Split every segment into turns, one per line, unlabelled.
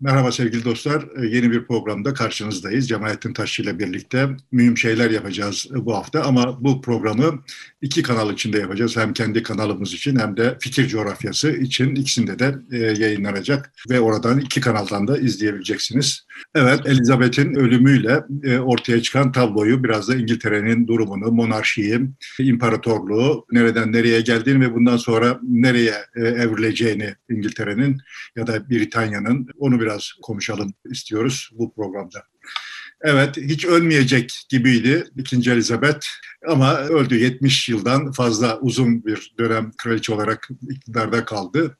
Merhaba sevgili dostlar. Ee, yeni bir programda karşınızdayız. Cemalettin Taşçı ile birlikte mühim şeyler yapacağız bu hafta. Ama bu programı iki kanal içinde yapacağız. Hem kendi kanalımız için hem de fikir coğrafyası için ikisinde de e, yayınlanacak. Ve oradan iki kanaldan da izleyebileceksiniz. Evet, Elizabeth'in ölümüyle e, ortaya çıkan tabloyu biraz da İngiltere'nin durumunu, monarşiyi, imparatorluğu, nereden nereye geldiğini ve bundan sonra nereye e, evrileceğini İngiltere'nin ya da Britanya'nın onu biraz konuşalım istiyoruz bu programda. Evet, hiç ölmeyecek gibiydi 2. Elizabeth ama öldü 70 yıldan fazla uzun bir dönem kraliçe olarak iktidarda kaldı.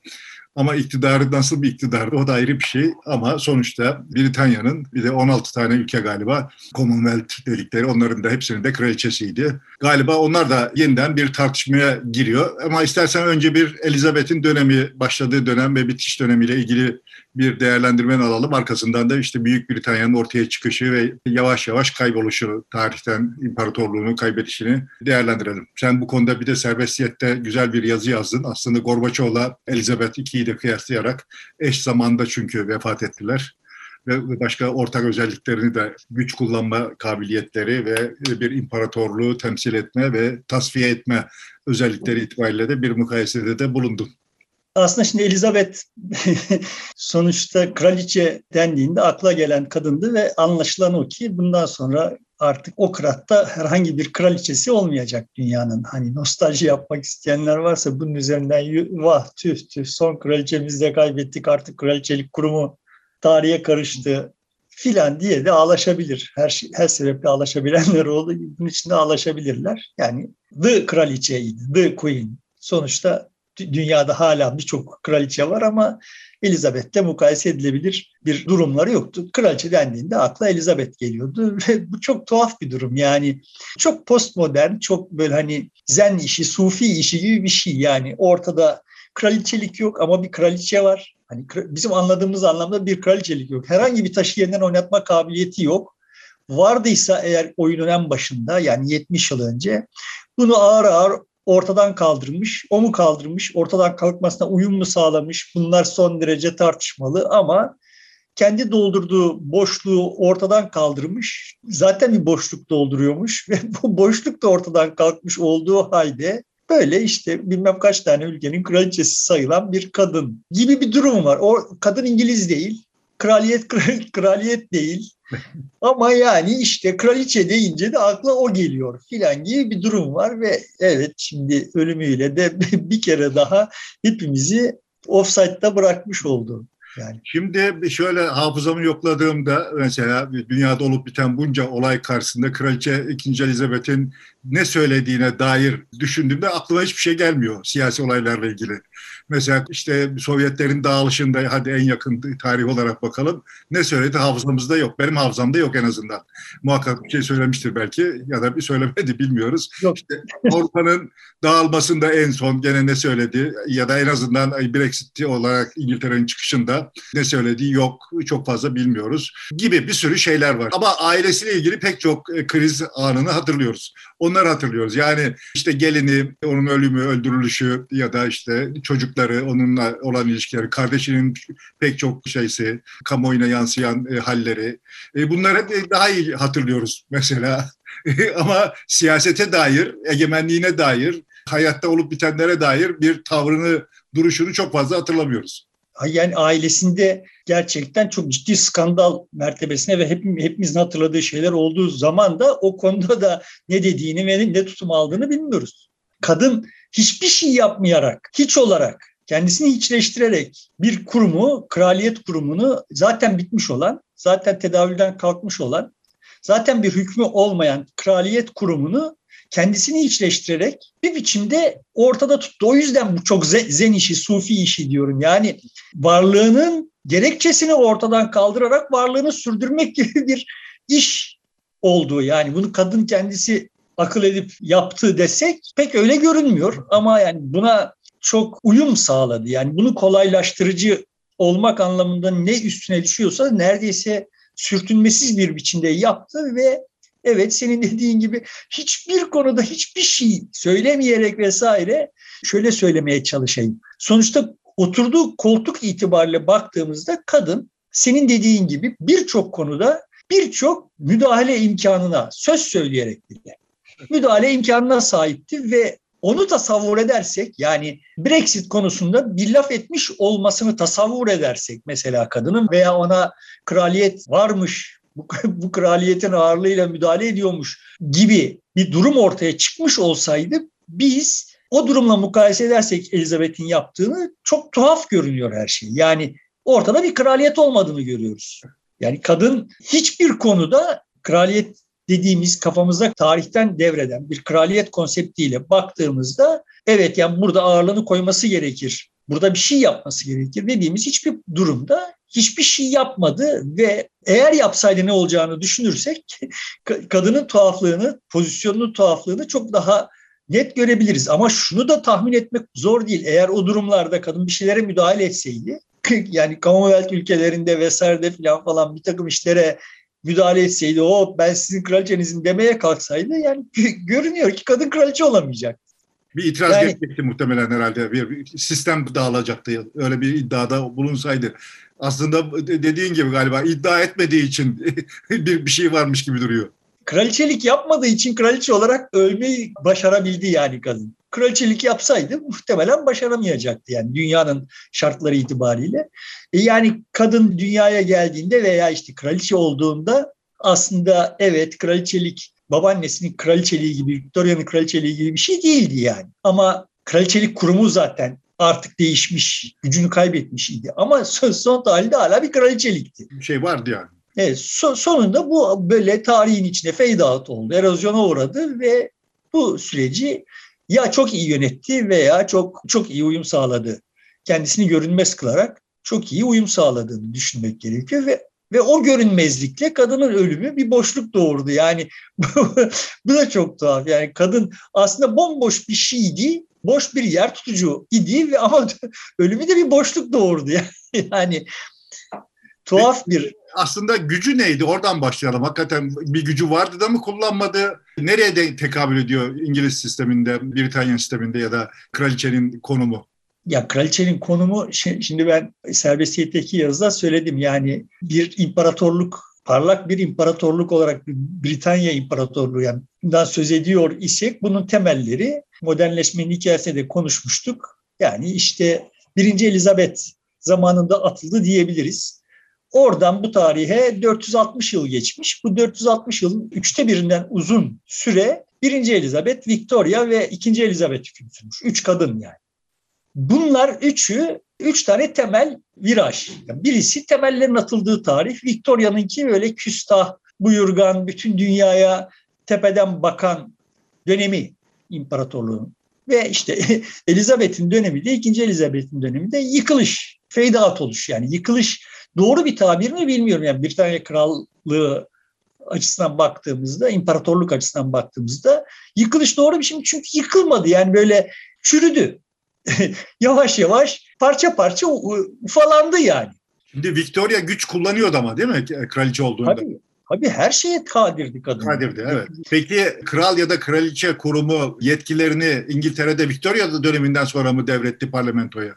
Ama iktidarı nasıl bir iktidardı o da ayrı bir şey. Ama sonuçta Britanya'nın bir de 16 tane ülke galiba Commonwealth dedikleri onların da hepsinin de kraliçesiydi. Galiba onlar da yeniden bir tartışmaya giriyor. Ama istersen önce bir Elizabeth'in dönemi, başladığı dönem ve bitiş dönemiyle ilgili bir değerlendirmen alalım. Arkasından da işte Büyük Britanya'nın ortaya çıkışı ve yavaş yavaş kayboluşu, tarihten imparatorluğunu kaybedişini değerlendirelim. Sen bu konuda bir de serbestiyette güzel bir yazı yazdın. Aslında Gorbaçov'la Elizabeth II'yi de kıyaslayarak eş zamanda çünkü vefat ettiler ve başka ortak özelliklerini de güç kullanma kabiliyetleri ve bir imparatorluğu temsil etme ve tasfiye etme özellikleri itibariyle de bir mukayesede de bulundum.
Aslında şimdi Elizabeth sonuçta kraliçe dendiğinde akla gelen kadındı ve anlaşılan o ki bundan sonra artık o kratta herhangi bir kraliçesi olmayacak dünyanın. Hani nostalji yapmak isteyenler varsa bunun üzerinden vah tüh tüh son kraliçemizi de kaybettik artık kraliçelik kurumu tarihe karıştı filan diye de ağlaşabilir. Her şey, her sebeple ağlaşabilenler oldu. Bunun için de ağlaşabilirler. Yani The kraliçeydi, The Queen. Sonuçta dünyada hala birçok kraliçe var ama Elizabeth'le mukayese edilebilir bir durumları yoktu. Kraliçe dendiğinde akla Elizabeth geliyordu. Ve bu çok tuhaf bir durum yani. Çok postmodern, çok böyle hani zen işi, sufi işi gibi bir şey yani. Ortada kraliçelik yok ama bir kraliçe var. Hani bizim anladığımız anlamda bir kraliçelik yok. Herhangi bir taşı yeniden oynatma kabiliyeti yok. Vardıysa eğer oyunun en başında yani 70 yıl önce bunu ağır ağır ortadan kaldırmış, o mu kaldırmış, ortadan kalkmasına uyum mu sağlamış bunlar son derece tartışmalı ama kendi doldurduğu boşluğu ortadan kaldırmış. Zaten bir boşluk dolduruyormuş ve bu boşluk da ortadan kalkmış olduğu halde böyle işte bilmem kaç tane ülkenin kraliçesi sayılan bir kadın gibi bir durum var. O kadın İngiliz değil, kraliyet kraliyet değil. Ama yani işte kraliçe deyince de akla o geliyor filan gibi bir durum var ve evet şimdi ölümüyle de bir kere daha hepimizi offside'da bırakmış oldu.
Yani. Şimdi şöyle hafızamı yokladığımda mesela dünyada olup biten bunca olay karşısında Kraliçe 2. Elizabeth'in ne söylediğine dair düşündüğümde aklıma hiçbir şey gelmiyor siyasi olaylarla ilgili. Mesela işte Sovyetlerin dağılışında hadi en yakın tarih olarak bakalım. Ne söyledi hafızamızda yok. Benim hafızamda yok en azından. Muhakkak bir şey söylemiştir belki ya da bir söylemedi bilmiyoruz. Yok. İşte Avrupa'nın dağılmasında en son gene ne söyledi ya da en azından Brexit olarak İngiltere'nin çıkışında ne söylediği yok. Çok fazla bilmiyoruz gibi bir sürü şeyler var. Ama ailesiyle ilgili pek çok e, kriz anını hatırlıyoruz. Onları hatırlıyoruz. Yani işte gelini, onun ölümü, öldürülüşü ya da işte çocuk çocukları, onunla olan ilişkileri, kardeşinin pek çok şeysi, kamuoyuna yansıyan e, halleri. E, bunları daha iyi hatırlıyoruz mesela. Ama siyasete dair, egemenliğine dair, hayatta olup bitenlere dair bir tavrını, duruşunu çok fazla hatırlamıyoruz.
Yani ailesinde gerçekten çok ciddi skandal mertebesine ve hep, hepimizin hatırladığı şeyler olduğu zaman da o konuda da ne dediğini ve ne tutum aldığını bilmiyoruz. Kadın hiçbir şey yapmayarak, hiç olarak, kendisini hiçleştirerek bir kurumu, kraliyet kurumunu zaten bitmiş olan, zaten tedavülden kalkmış olan, zaten bir hükmü olmayan kraliyet kurumunu kendisini hiçleştirerek bir biçimde ortada tuttu. O yüzden bu çok zen işi, sufi işi diyorum. Yani varlığının gerekçesini ortadan kaldırarak varlığını sürdürmek gibi bir iş olduğu. Yani bunu kadın kendisi akıl edip yaptı desek pek öyle görünmüyor. Ama yani buna çok uyum sağladı. Yani bunu kolaylaştırıcı olmak anlamında ne üstüne düşüyorsa neredeyse sürtünmesiz bir biçimde yaptı ve evet senin dediğin gibi hiçbir konuda hiçbir şey söylemeyerek vesaire şöyle söylemeye çalışayım. Sonuçta oturduğu koltuk itibariyle baktığımızda kadın senin dediğin gibi birçok konuda birçok müdahale imkanına söz söyleyerek bile müdahale imkanına sahipti ve onu tasavvur edersek yani Brexit konusunda bir laf etmiş olmasını tasavvur edersek mesela kadının veya ona kraliyet varmış bu, bu kraliyetin ağırlığıyla müdahale ediyormuş gibi bir durum ortaya çıkmış olsaydı biz o durumla mukayese edersek Elizabeth'in yaptığını çok tuhaf görünüyor her şey. Yani ortada bir kraliyet olmadığını görüyoruz. Yani kadın hiçbir konuda kraliyet dediğimiz kafamızda tarihten devreden bir kraliyet konseptiyle baktığımızda evet yani burada ağırlığını koyması gerekir. Burada bir şey yapması gerekir dediğimiz hiçbir durumda hiçbir şey yapmadı ve eğer yapsaydı ne olacağını düşünürsek kadının tuhaflığını, pozisyonunun tuhaflığını çok daha net görebiliriz. Ama şunu da tahmin etmek zor değil. Eğer o durumlarda kadın bir şeylere müdahale etseydi yani Commonwealth ülkelerinde vesaire falan falan bir takım işlere müdahale etseydi o ben sizin kraliçenizin demeye kalksaydı yani görünüyor ki kadın kraliçe olamayacak.
Bir itiraz yani, gelecekti muhtemelen herhalde. Bir, bir sistem dağılacaktı. Öyle bir iddiada bulunsaydı. Aslında dediğin gibi galiba iddia etmediği için bir, bir şey varmış gibi duruyor.
Kraliçelik yapmadığı için kraliçe olarak ölmeyi başarabildi yani kadın. Kraliçelik yapsaydı muhtemelen başaramayacaktı yani dünyanın şartları itibariyle. E yani kadın dünyaya geldiğinde veya işte kraliçe olduğunda aslında evet kraliçelik babaannesinin kraliçeliği gibi, Victoria'nın kraliçeliği gibi bir şey değildi yani. Ama kraliçelik kurumu zaten artık değişmiş, gücünü kaybetmiş idi. Ama son, son halinde hala bir kraliçelikti.
Bir şey vardı yani.
Evet, so, sonunda bu böyle tarihin içine fade out oldu, erozyona uğradı ve bu süreci ya çok iyi yönetti veya çok çok iyi uyum sağladı. Kendisini görünmez kılarak çok iyi uyum sağladığını düşünmek gerekiyor ve ve o görünmezlikle kadının ölümü bir boşluk doğurdu. Yani bu da çok tuhaf. Yani kadın aslında bomboş bir şeydi, boş bir yer tutucu idi ve ama ölümü de bir boşluk doğurdu. Yani, yani tuhaf bir
aslında gücü neydi? Oradan başlayalım. Hakikaten bir gücü vardı da mı kullanmadı? Nereye de tekabül ediyor İngiliz sisteminde, Britanya sisteminde ya da kraliçenin konumu?
Ya kraliçenin konumu şimdi ben serbestiyetteki yazıda söyledim. Yani bir imparatorluk parlak bir imparatorluk olarak Britanya İmparatorluğu yani bundan söz ediyor isek bunun temelleri modernleşmenin hikayesinde de konuşmuştuk. Yani işte birinci Elizabeth zamanında atıldı diyebiliriz. Oradan bu tarihe 460 yıl geçmiş. Bu 460 yılın üçte birinden uzun süre birinci Elizabeth, Victoria ve ikinci Elizabeth hüküm sürmüş. Üç kadın yani. Bunlar üçü, üç tane temel viraj. birisi temellerin atıldığı tarih. Victoria'nınki böyle küstah, buyurgan, bütün dünyaya tepeden bakan dönemi imparatorluğun. Ve işte Elizabeth'in dönemi de, ikinci Elizabeth'in dönemi de yıkılış, fade out oluş yani yıkılış doğru bir tabir mi bilmiyorum. Yani Britanya Krallığı açısından baktığımızda, imparatorluk açısından baktığımızda yıkılış doğru bir şey çünkü yıkılmadı. Yani böyle çürüdü. yavaş yavaş parça parça ufalandı yani.
Şimdi Victoria güç kullanıyordu ama değil mi kraliçe olduğunda?
Tabii. Tabii her şeye kadirdi kadın.
Kadirdi evet. Peki kral ya da kraliçe kurumu yetkilerini İngiltere'de Victoria döneminden sonra mı devretti parlamentoya?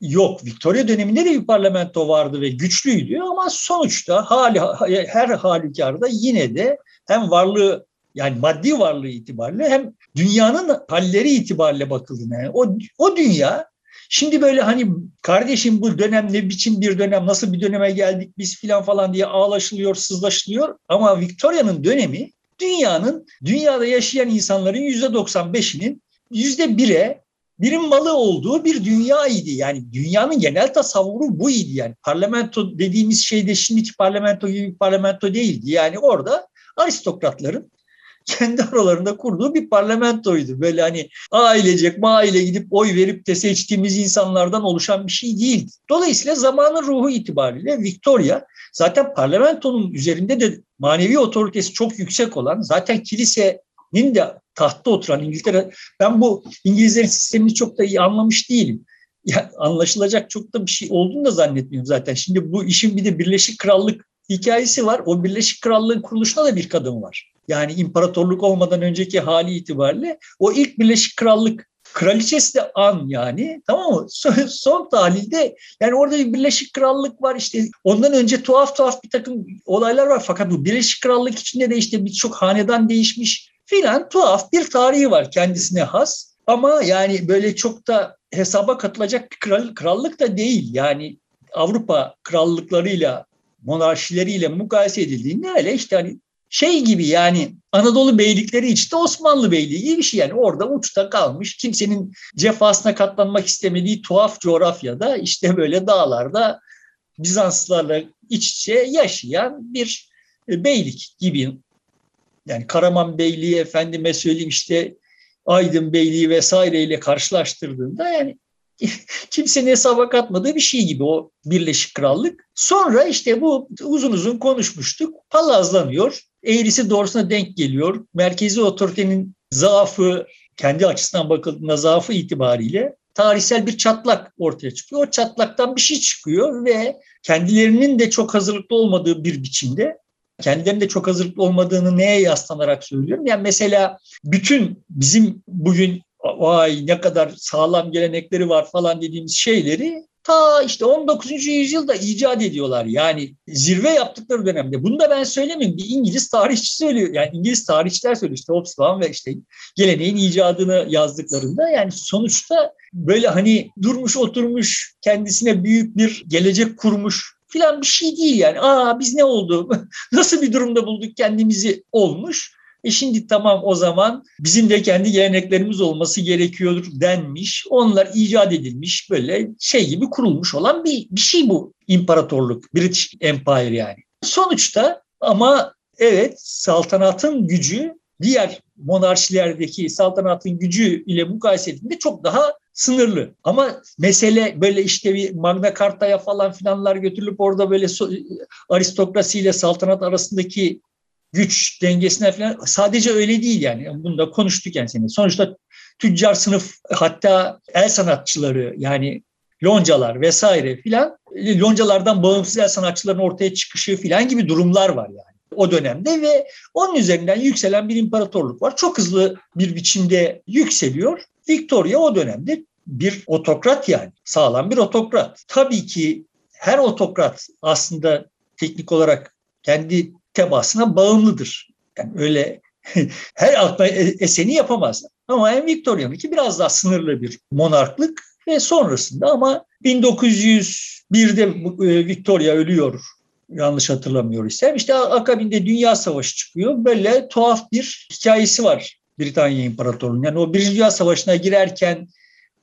Yok, Victoria döneminde de bir parlamento vardı ve güçlüydü ama sonuçta hali, her halükarda yine de hem varlığı yani maddi varlığı itibariyle hem dünyanın halleri itibariyle bakıldığında yani o, o dünya şimdi böyle hani kardeşim bu dönem ne biçim bir dönem nasıl bir döneme geldik biz filan falan diye ağlaşılıyor sızlaşılıyor ama Victoria'nın dönemi dünyanın dünyada yaşayan insanların yüzde 95'inin yüzde bire birim malı olduğu bir dünya idi. Yani dünyanın genel tasavvuru bu idi. Yani parlamento dediğimiz şey de şimdiki parlamento gibi bir parlamento değildi. Yani orada aristokratların kendi aralarında kurduğu bir parlamentoydu. Böyle hani ailecek aile gidip oy verip de seçtiğimiz insanlardan oluşan bir şey değil. Dolayısıyla zamanın ruhu itibariyle Victoria zaten parlamentonun üzerinde de manevi otoritesi çok yüksek olan zaten kilisenin de tahtta oturan İngiltere ben bu İngilizlerin sistemini çok da iyi anlamış değilim. Ya, anlaşılacak çok da bir şey olduğunu da zannetmiyorum zaten. Şimdi bu işin bir de Birleşik Krallık hikayesi var. O Birleşik Krallığın kuruluşunda da bir kadın var. Yani imparatorluk olmadan önceki hali itibariyle o ilk Birleşik Krallık Kraliçesi de an yani tamam mı? Son, son tahlilde yani orada bir Birleşik Krallık var işte ondan önce tuhaf tuhaf bir takım olaylar var fakat bu Birleşik Krallık içinde de işte birçok hanedan değişmiş filan tuhaf bir tarihi var kendisine has. Ama yani böyle çok da hesaba katılacak bir kral, krallık da değil. Yani Avrupa krallıklarıyla, monarşileriyle mukayese edildiğinde öyle işte hani şey gibi yani Anadolu beylikleri içinde Osmanlı Beyliği gibi bir şey yani orada uçta kalmış kimsenin cefasına katlanmak istemediği tuhaf coğrafyada işte böyle dağlarda Bizanslarla iç içe yaşayan bir beylik gibi. Yani Karaman Beyliği efendime söyleyeyim işte Aydın Beyliği vesaireyle karşılaştırdığında yani kimsenin hesaba katmadığı bir şey gibi o Birleşik Krallık. Sonra işte bu uzun uzun konuşmuştuk. Palazlanıyor. Eğrisi doğrusuna denk geliyor. Merkezi otoritenin zaafı kendi açısından bakıldığında zaafı itibariyle tarihsel bir çatlak ortaya çıkıyor. O çatlaktan bir şey çıkıyor ve kendilerinin de çok hazırlıklı olmadığı bir biçimde kendilerinin de çok hazırlıklı olmadığını neye yaslanarak söylüyorum? Yani mesela bütün bizim bugün vay ne kadar sağlam gelenekleri var falan dediğimiz şeyleri ta işte 19. yüzyılda icat ediyorlar. Yani zirve yaptıkları dönemde. Bunu da ben söylemeyeyim. Bir İngiliz tarihçi söylüyor. Yani İngiliz tarihçiler söylüyor. İşte Hobsbawm ve işte geleneğin icadını yazdıklarında yani sonuçta böyle hani durmuş oturmuş kendisine büyük bir gelecek kurmuş filan bir şey değil yani. Aa biz ne oldu? Nasıl bir durumda bulduk kendimizi olmuş. E şimdi tamam o zaman bizim de kendi geleneklerimiz olması gerekiyor denmiş. Onlar icat edilmiş böyle şey gibi kurulmuş olan bir, bir şey bu imparatorluk, British Empire yani. Sonuçta ama evet saltanatın gücü diğer monarşilerdeki saltanatın gücü ile mukayese edildiğinde çok daha sınırlı. Ama mesele böyle işte bir Magna Carta'ya falan filanlar götürülüp orada böyle aristokrasiyle saltanat arasındaki güç dengesine falan sadece öyle değil yani. Bunu da konuştuk yani senin. Sonuçta tüccar sınıf hatta el sanatçıları yani loncalar vesaire filan loncalardan bağımsız el sanatçıların ortaya çıkışı filan gibi durumlar var yani o dönemde ve onun üzerinden yükselen bir imparatorluk var. Çok hızlı bir biçimde yükseliyor. Victoria o dönemde bir otokrat yani sağlam bir otokrat. Tabii ki her otokrat aslında teknik olarak kendi tebaasına bağımlıdır. Yani öyle her akla eseni yapamaz. Ama en Victoria'nınki biraz daha sınırlı bir monarklık ve sonrasında ama 1901'de e, Victoria ölüyor yanlış hatırlamıyor isem. İşte akabinde Dünya Savaşı çıkıyor. Böyle tuhaf bir hikayesi var Britanya İmparatorluğu'nun. Yani o Birinci Dünya Savaşı'na girerken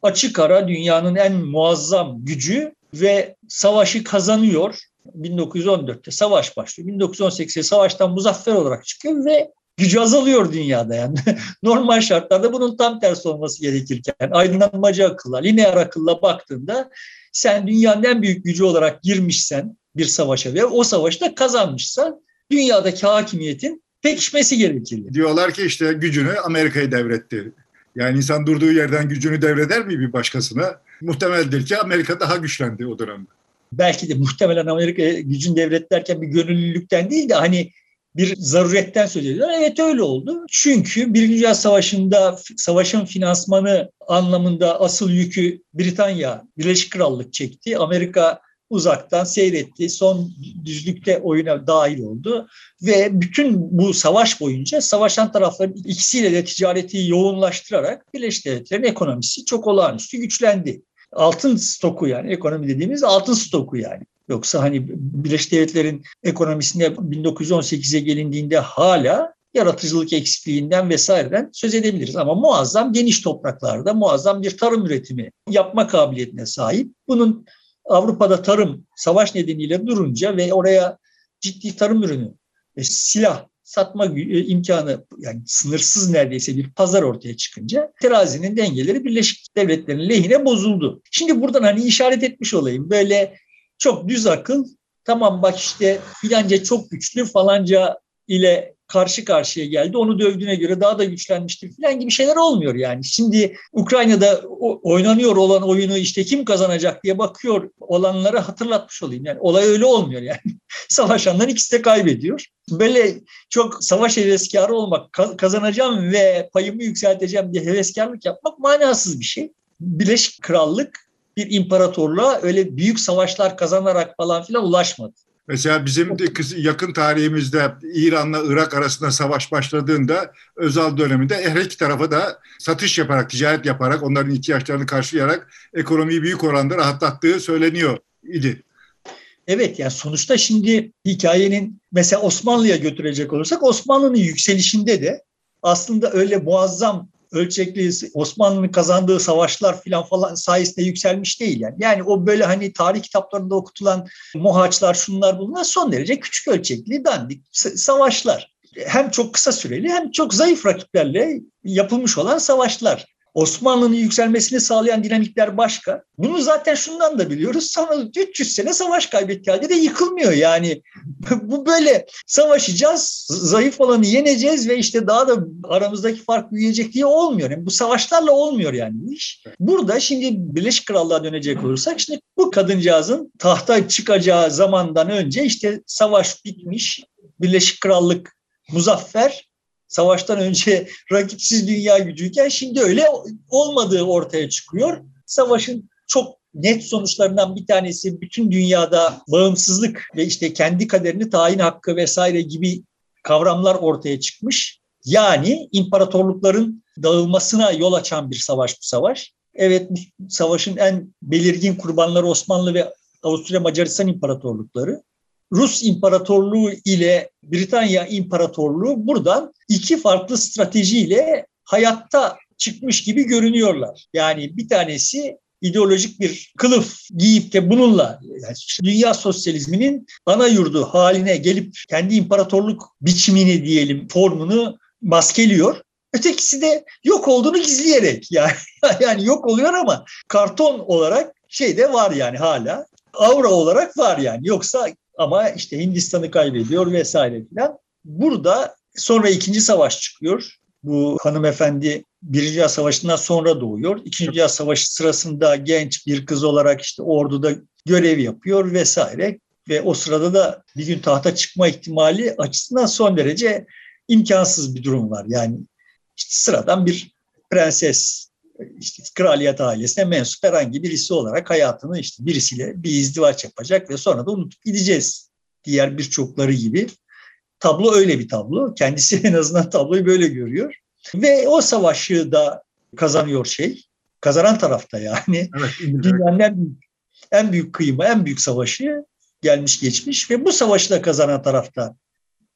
açık ara dünyanın en muazzam gücü ve savaşı kazanıyor. 1914'te savaş başlıyor. 1918'de savaştan muzaffer olarak çıkıyor ve gücü azalıyor dünyada yani. Normal şartlarda bunun tam tersi olması gerekirken aydınlanmacı akılla, lineer akılla baktığında sen dünyanın en büyük gücü olarak girmişsen bir savaşa ve o savaşta kazanmışsan dünyadaki hakimiyetin pekişmesi gerekir.
Diyorlar ki işte gücünü Amerika'ya devretti. Yani insan durduğu yerden gücünü devreder mi bir başkasına? Muhtemeldir ki Amerika daha güçlendi o dönemde.
Belki de muhtemelen Amerika gücünü devretlerken bir gönüllülükten değil de hani bir zaruretten söz ediyorlar. Evet öyle oldu. Çünkü Birinci Dünya Savaşı'nda savaşın finansmanı anlamında asıl yükü Britanya, Birleşik Krallık çekti. Amerika uzaktan seyretti. Son düzlükte oyuna dahil oldu ve bütün bu savaş boyunca savaşan tarafların ikisiyle de ticareti yoğunlaştırarak Birleşik Devletler'in ekonomisi çok olağanüstü güçlendi. Altın stoku yani ekonomi dediğimiz altın stoku yani. Yoksa hani Birleşik Devletler'in ekonomisinde 1918'e gelindiğinde hala yaratıcılık eksikliğinden vesaireden söz edebiliriz. Ama muazzam geniş topraklarda muazzam bir tarım üretimi yapma kabiliyetine sahip. Bunun Avrupa'da tarım savaş nedeniyle durunca ve oraya ciddi tarım ürünü, silah satma e, imkanı yani sınırsız neredeyse bir pazar ortaya çıkınca terazinin dengeleri Birleşik Devletler'in lehine bozuldu. Şimdi buradan hani işaret etmiş olayım. Böyle çok düz akıl tamam bak işte filanca çok güçlü falanca ile karşı karşıya geldi. Onu dövdüğüne göre daha da güçlenmiştir falan gibi şeyler olmuyor yani. Şimdi Ukrayna'da oynanıyor olan oyunu işte kim kazanacak diye bakıyor olanları hatırlatmış olayım. Yani olay öyle olmuyor yani. Savaşanların ikisi de kaybediyor. Böyle çok savaş heveskarı olmak, kazanacağım ve payımı yükselteceğim diye heveskarlık yapmak manasız bir şey. Birleşik Krallık bir imparatorluğa öyle büyük savaşlar kazanarak falan filan ulaşmadı.
Mesela bizim yakın tarihimizde İran'la Irak arasında savaş başladığında Özal döneminde her iki tarafa da satış yaparak, ticaret yaparak, onların ihtiyaçlarını karşılayarak ekonomiyi büyük oranda rahatlattığı söyleniyor idi.
Evet yani sonuçta şimdi hikayenin mesela Osmanlı'ya götürecek olursak Osmanlı'nın yükselişinde de aslında öyle muazzam ölçekli Osmanlı'nın kazandığı savaşlar filan falan sayesinde yükselmiş değil yani. Yani o böyle hani tarih kitaplarında okutulan muhaçlar şunlar bunlar son derece küçük ölçekli dandik savaşlar. Hem çok kısa süreli hem çok zayıf rakiplerle yapılmış olan savaşlar. Osmanlı'nın yükselmesini sağlayan dinamikler başka. Bunu zaten şundan da biliyoruz. Sonra 300 sene savaş kaybetti halde de yıkılmıyor. Yani bu böyle savaşacağız, zayıf olanı yeneceğiz ve işte daha da aramızdaki fark büyüyecek diye olmuyor. Yani bu savaşlarla olmuyor yani iş. Burada şimdi Birleşik Krallığa dönecek olursak şimdi bu kadıncağızın tahta çıkacağı zamandan önce işte savaş bitmiş, Birleşik Krallık muzaffer savaştan önce rakipsiz dünya gücüyken şimdi öyle olmadığı ortaya çıkıyor. Savaşın çok net sonuçlarından bir tanesi bütün dünyada bağımsızlık ve işte kendi kaderini tayin hakkı vesaire gibi kavramlar ortaya çıkmış. Yani imparatorlukların dağılmasına yol açan bir savaş bu savaş. Evet savaşın en belirgin kurbanları Osmanlı ve Avusturya Macaristan imparatorlukları. Rus İmparatorluğu ile Britanya İmparatorluğu buradan iki farklı stratejiyle hayatta çıkmış gibi görünüyorlar. Yani bir tanesi ideolojik bir kılıf giyip de bununla yani dünya sosyalizminin ana yurdu haline gelip kendi imparatorluk biçimini diyelim formunu maskeliyor. Ötekisi de yok olduğunu gizleyerek yani yani yok oluyor ama karton olarak şey de var yani hala. Aura olarak var yani. Yoksa ama işte Hindistan'ı kaybediyor vesaire filan. Burada sonra ikinci savaş çıkıyor. Bu hanımefendi Birinci Dünya Savaşı'ndan sonra doğuyor. İkinci Dünya Savaşı sırasında genç bir kız olarak işte orduda görev yapıyor vesaire. Ve o sırada da bir gün tahta çıkma ihtimali açısından son derece imkansız bir durum var. Yani işte sıradan bir prenses işte kraliyet ailesine mensup herhangi birisi olarak hayatını işte birisiyle bir izdivaç yapacak ve sonra da unutup gideceğiz. Diğer birçokları gibi. Tablo öyle bir tablo. Kendisi en azından tabloyu böyle görüyor. Ve o savaşı da kazanıyor şey. Kazanan tarafta yani. Evet, Dünyanın en büyük, en büyük kıyımı, en büyük savaşı gelmiş geçmiş ve bu savaşı da kazanan tarafta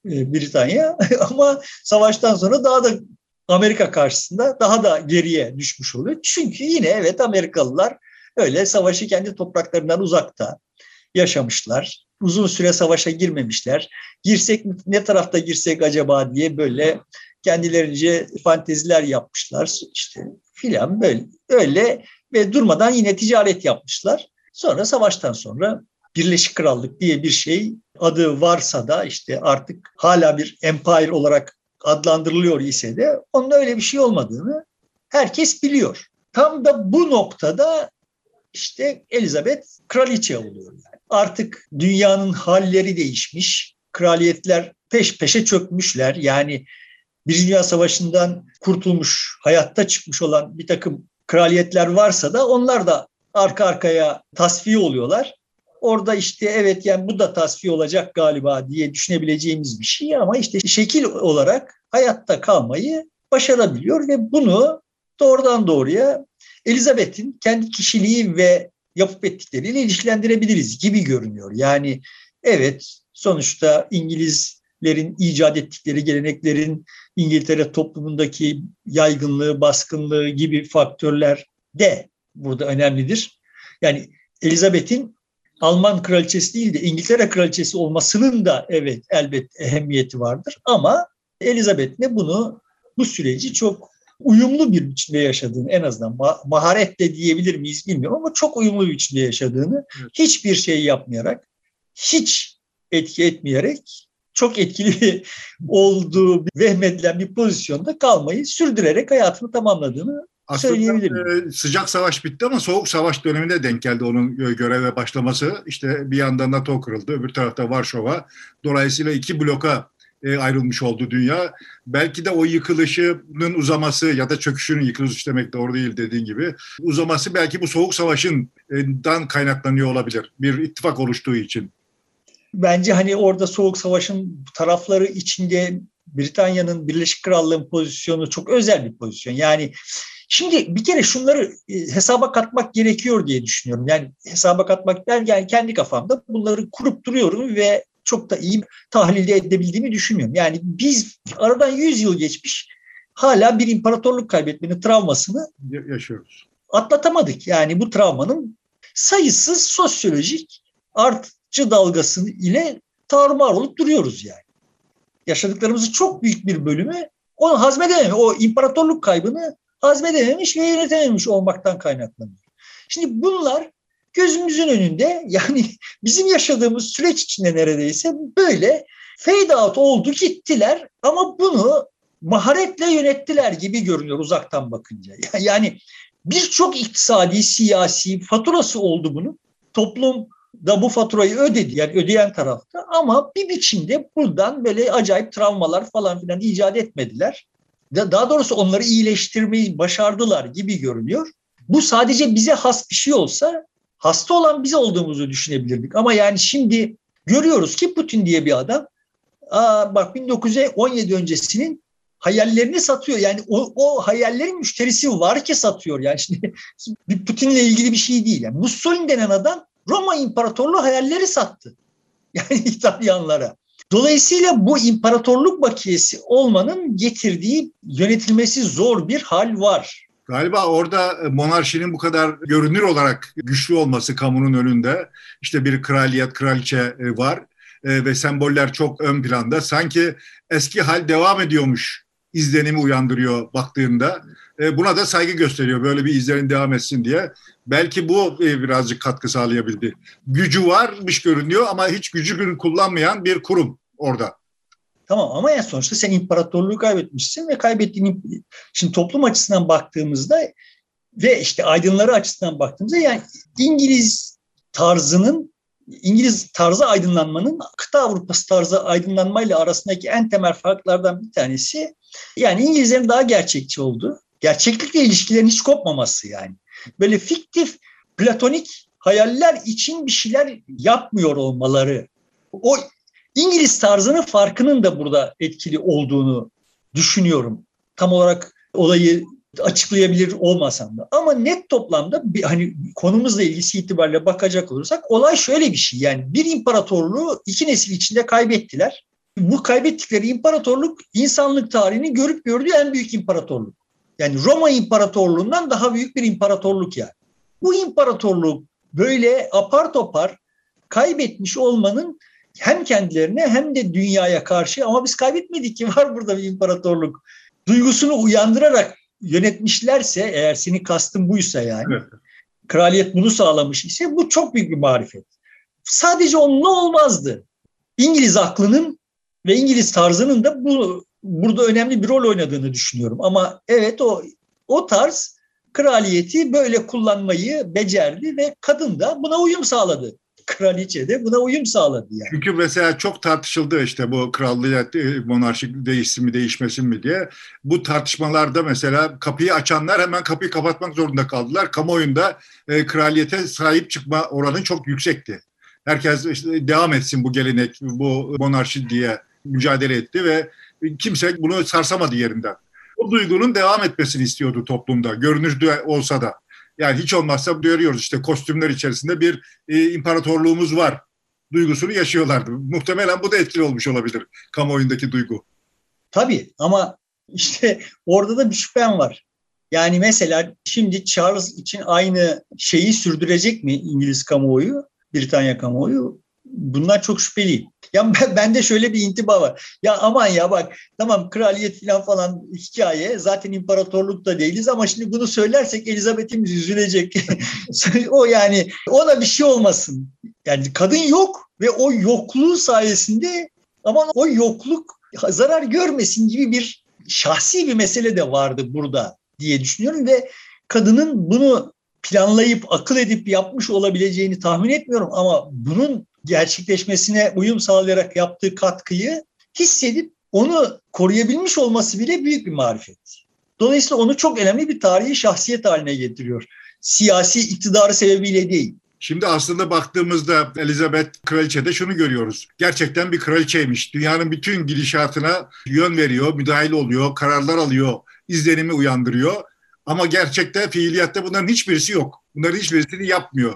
e, Britanya. Ama savaştan sonra daha da Amerika karşısında daha da geriye düşmüş oluyor. Çünkü yine evet Amerikalılar öyle savaşı kendi topraklarından uzakta yaşamışlar. Uzun süre savaşa girmemişler. Girsek ne tarafta girsek acaba diye böyle kendilerince fanteziler yapmışlar. İşte filan böyle öyle ve durmadan yine ticaret yapmışlar. Sonra savaştan sonra Birleşik Krallık diye bir şey adı varsa da işte artık hala bir empire olarak adlandırılıyor ise de onun öyle bir şey olmadığını herkes biliyor. Tam da bu noktada işte Elizabeth kraliçe oluyor. Yani. Artık dünyanın halleri değişmiş. Kraliyetler peş peşe çökmüşler. Yani Birinci Dünya Savaşı'ndan kurtulmuş, hayatta çıkmış olan bir takım kraliyetler varsa da onlar da arka arkaya tasfiye oluyorlar. Orada işte evet yani bu da tasfiye olacak galiba diye düşünebileceğimiz bir şey ama işte şekil olarak hayatta kalmayı başarabiliyor ve bunu doğrudan doğruya Elizabeth'in kendi kişiliği ve yapıp ettikleriyle ilişkilendirebiliriz gibi görünüyor. Yani evet sonuçta İngilizlerin icat ettikleri geleneklerin İngiltere toplumundaki yaygınlığı, baskınlığı gibi faktörler de burada önemlidir. Yani Elizabeth'in Alman kraliçesi değil de İngiltere kraliçesi olmasının da evet elbet ehemmiyeti vardır. Ama Elizabeth ne bunu bu süreci çok uyumlu bir biçimde yaşadığını en azından maharet de diyebilir miyiz bilmiyorum ama çok uyumlu bir biçimde yaşadığını hiçbir şey yapmayarak hiç etki etmeyerek çok etkili olduğu vehmedilen bir pozisyonda kalmayı sürdürerek hayatını tamamladığını Aslında
e, sıcak savaş bitti ama soğuk savaş döneminde denk geldi onun göreve başlaması. İşte bir yandan NATO kırıldı, öbür tarafta Varşova. Dolayısıyla iki bloka e, ayrılmış oldu dünya. Belki de o yıkılışının uzaması ya da çöküşünün yıkılış demek doğru değil dediğin gibi uzaması belki bu soğuk savaşından kaynaklanıyor olabilir. Bir ittifak oluştuğu için.
Bence hani orada soğuk savaşın tarafları içinde Britanya'nın Birleşik Krallığı'nın pozisyonu çok özel bir pozisyon. Yani Şimdi bir kere şunları e, hesaba katmak gerekiyor diye düşünüyorum. Yani hesaba katmak ben yani kendi kafamda bunları kurup duruyorum ve çok da iyi tahlilde edebildiğimi düşünmüyorum. Yani biz aradan 100 yıl geçmiş hala bir imparatorluk kaybetmenin travmasını
yaşıyoruz.
Atlatamadık. Yani bu travmanın sayısız sosyolojik artçı dalgası ile tarumar olup duruyoruz yani. Yaşadıklarımızın çok büyük bir bölümü onu hazmedememiş. O imparatorluk kaybını hazmedememiş ve yönetememiş olmaktan kaynaklanıyor. Şimdi bunlar gözümüzün önünde yani bizim yaşadığımız süreç içinde neredeyse böyle fade out oldu gittiler ama bunu maharetle yönettiler gibi görünüyor uzaktan bakınca. Yani birçok iktisadi, siyasi faturası oldu bunun. Toplum da bu faturayı ödedi yani ödeyen tarafta ama bir biçimde buradan böyle acayip travmalar falan filan icat etmediler. Daha doğrusu onları iyileştirmeyi başardılar gibi görünüyor. Bu sadece bize has bir şey olsa hasta olan biz olduğumuzu düşünebilirdik. Ama yani şimdi görüyoruz ki Putin diye bir adam aa bak 1917 öncesinin hayallerini satıyor. Yani o, o hayallerin müşterisi var ki satıyor. Yani şimdi Putin'le ilgili bir şey değil. Yani Mussolini denen adam Roma İmparatorluğu hayalleri sattı. Yani İtalyanlara. Dolayısıyla bu imparatorluk bakiyesi olmanın getirdiği yönetilmesi zor bir hal var.
Galiba orada monarşinin bu kadar görünür olarak güçlü olması kamunun önünde işte bir kraliyet, kraliçe e, var e, ve semboller çok ön planda. Sanki eski hal devam ediyormuş izlenimi uyandırıyor baktığında. E, buna da saygı gösteriyor böyle bir izlerin devam etsin diye. Belki bu birazcık katkı sağlayabildi. Gücü varmış görünüyor ama hiç gücü kullanmayan bir kurum orada.
Tamam ama en sonuçta sen imparatorluğu kaybetmişsin ve kaybettiğin şimdi toplum açısından baktığımızda ve işte aydınları açısından baktığımızda yani İngiliz tarzının İngiliz tarzı aydınlanmanın kıta Avrupası tarzı aydınlanmayla arasındaki en temel farklardan bir tanesi yani İngilizlerin daha gerçekçi olduğu, gerçeklikle ilişkilerin hiç kopmaması yani. Böyle fiktif, platonik hayaller için bir şeyler yapmıyor olmaları. O İngiliz tarzının farkının da burada etkili olduğunu düşünüyorum. Tam olarak olayı açıklayabilir olmasam da. Ama net toplamda bir, hani konumuzla ilgisi itibariyle bakacak olursak olay şöyle bir şey. Yani bir imparatorluğu iki nesil içinde kaybettiler. Bu kaybettikleri imparatorluk insanlık tarihinin görüp gördüğü en büyük imparatorluk. Yani Roma İmparatorluğundan daha büyük bir imparatorluk yani. Bu imparatorluk böyle apar topar kaybetmiş olmanın hem kendilerine hem de dünyaya karşı ama biz kaybetmedik ki var burada bir imparatorluk duygusunu uyandırarak yönetmişlerse eğer senin kastın buysa yani evet. kraliyet bunu sağlamış ise bu çok büyük bir marifet. Sadece onunla olmazdı. İngiliz aklının ve İngiliz tarzının da bu burada önemli bir rol oynadığını düşünüyorum. Ama evet o o tarz kraliyeti böyle kullanmayı becerdi ve kadın da buna uyum sağladı kraliçe de buna uyum sağladı yani.
Çünkü mesela çok tartışıldı işte bu krallığa monarşik değişsin mi değişmesin mi diye. Bu tartışmalarda mesela kapıyı açanlar hemen kapıyı kapatmak zorunda kaldılar. Kamuoyunda e, kraliyete sahip çıkma oranı çok yüksekti. Herkes işte devam etsin bu gelenek, bu monarşi diye mücadele etti ve kimse bunu sarsamadı yerinden. O duygunun devam etmesini istiyordu toplumda, görünürde olsa da. Yani hiç olmazsa görüyoruz işte kostümler içerisinde bir e, imparatorluğumuz var duygusunu yaşıyorlardı. Muhtemelen bu da etkili olmuş olabilir kamuoyundaki duygu.
Tabii ama işte orada da bir şüphem var. Yani mesela şimdi Charles için aynı şeyi sürdürecek mi İngiliz kamuoyu, Britanya kamuoyu? Bunlar çok şüpheli. Ya ben, bende şöyle bir intiba var. Ya aman ya bak tamam kraliyet falan falan hikaye. Zaten imparatorluk da değiliz ama şimdi bunu söylersek Elizabeth'imiz üzülecek. o yani ona bir şey olmasın. Yani kadın yok ve o yokluğu sayesinde ama o yokluk zarar görmesin gibi bir şahsi bir mesele de vardı burada. diye düşünüyorum ve kadının bunu planlayıp akıl edip yapmış olabileceğini tahmin etmiyorum ama bunun gerçekleşmesine uyum sağlayarak yaptığı katkıyı hissedip onu koruyabilmiş olması bile büyük bir marifet. Dolayısıyla onu çok önemli bir tarihi şahsiyet haline getiriyor. Siyasi iktidarı sebebiyle değil.
Şimdi aslında baktığımızda Elizabeth kraliçede şunu görüyoruz. Gerçekten bir kraliçeymiş. Dünyanın bütün gidişatına yön veriyor, müdahil oluyor, kararlar alıyor, izlenimi uyandırıyor. Ama gerçekte fiiliyatta bunların hiçbirisi yok. Bunların hiçbirisini yapmıyor.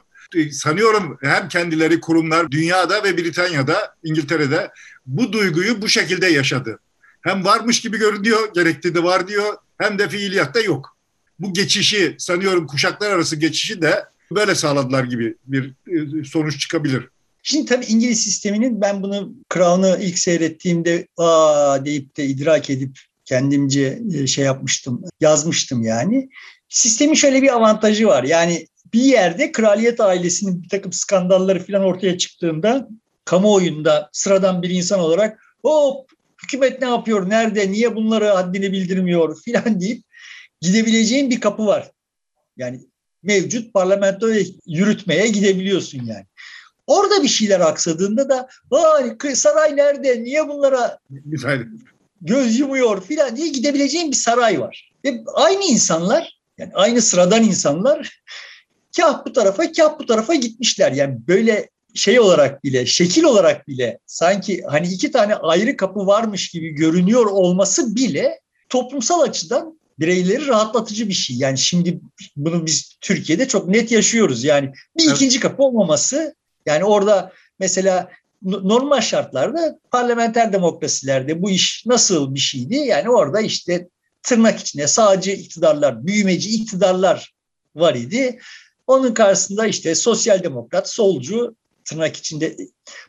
Sanıyorum hem kendileri kurumlar dünyada ve Britanya'da, İngiltere'de bu duyguyu bu şekilde yaşadı. Hem varmış gibi görünüyor, gerekli de var diyor, hem de fiiliyatta yok. Bu geçişi sanıyorum kuşaklar arası geçişi de böyle sağladılar gibi bir e, sonuç çıkabilir.
Şimdi tabii İngiliz sisteminin ben bunu Crown'ı ilk seyrettiğimde aa deyip de idrak edip kendimce e, şey yapmıştım, yazmıştım yani. Sistemin şöyle bir avantajı var. Yani bir yerde kraliyet ailesinin bir takım skandalları falan ortaya çıktığında kamuoyunda sıradan bir insan olarak hop hükümet ne yapıyor, nerede, niye bunları haddini bildirmiyor filan deyip gidebileceğin bir kapı var. Yani mevcut parlamentoya yürütmeye gidebiliyorsun yani. Orada bir şeyler aksadığında da saray nerede, niye bunlara göz yumuyor filan diye gidebileceğin bir saray var. Ve aynı insanlar, yani aynı sıradan insanlar kah bu tarafa kah bu tarafa gitmişler. Yani böyle şey olarak bile, şekil olarak bile sanki hani iki tane ayrı kapı varmış gibi görünüyor olması bile toplumsal açıdan bireyleri rahatlatıcı bir şey. Yani şimdi bunu biz Türkiye'de çok net yaşıyoruz. Yani bir evet. ikinci kapı olmaması yani orada mesela normal şartlarda parlamenter demokrasilerde bu iş nasıl bir şeydi? Yani orada işte tırnak içinde sağcı iktidarlar, büyümeci iktidarlar var idi. Onun karşısında işte sosyal demokrat, solcu, tırnak içinde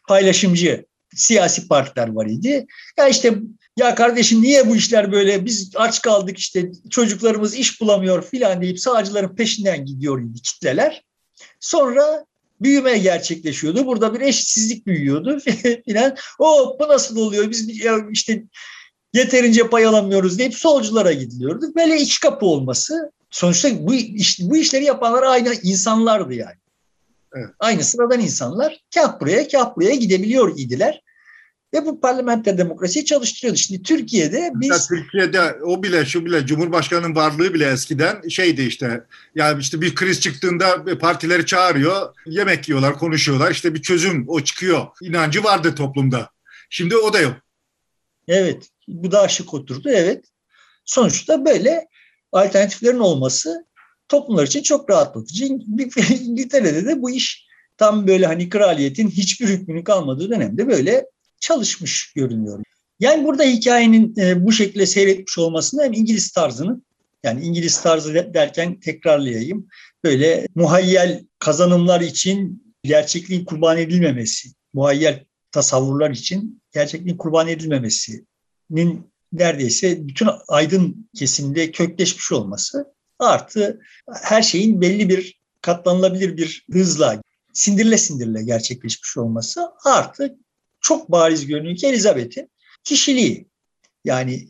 paylaşımcı siyasi partiler var idi. Ya işte ya kardeşim niye bu işler böyle biz aç kaldık işte çocuklarımız iş bulamıyor filan deyip sağcıların peşinden gidiyor idi kitleler. Sonra büyüme gerçekleşiyordu. Burada bir eşitsizlik büyüyordu filan. O bu nasıl oluyor? Biz işte yeterince pay alamıyoruz deyip solculara gidiliyordu. Böyle iç kapı olması sonuçta bu, iş, bu işleri yapanlar aynı insanlardı yani. Evet. Aynı sıradan insanlar kah buraya kah buraya gidebiliyor idiler. Ve bu parlamenter demokrasiyi çalıştırıyordu. Şimdi Türkiye'de biz...
Mesela Türkiye'de o bile şu bile Cumhurbaşkanı'nın varlığı bile eskiden şeydi işte yani işte bir kriz çıktığında partileri çağırıyor yemek yiyorlar konuşuyorlar işte bir çözüm o çıkıyor. inancı vardı toplumda. Şimdi o da yok.
Evet bu da aşık oturdu evet. Sonuçta böyle alternatiflerin olması toplumlar için çok rahatlatıcı. İngiltere'de de bu iş tam böyle hani kraliyetin hiçbir hükmünün kalmadığı dönemde böyle çalışmış görünüyor. Yani burada hikayenin e, bu şekilde seyretmiş olmasında hem İngiliz tarzının yani İngiliz tarzı derken tekrarlayayım. Böyle muhayyel kazanımlar için gerçekliğin kurban edilmemesi, muhayyel tasavvurlar için gerçekliğin kurban edilmemesinin neredeyse bütün aydın kesimde kökleşmiş olması artı her şeyin belli bir katlanılabilir bir hızla sindirle sindirle gerçekleşmiş olması artı çok bariz görünüyor ki Elizabeth'in kişiliği. Yani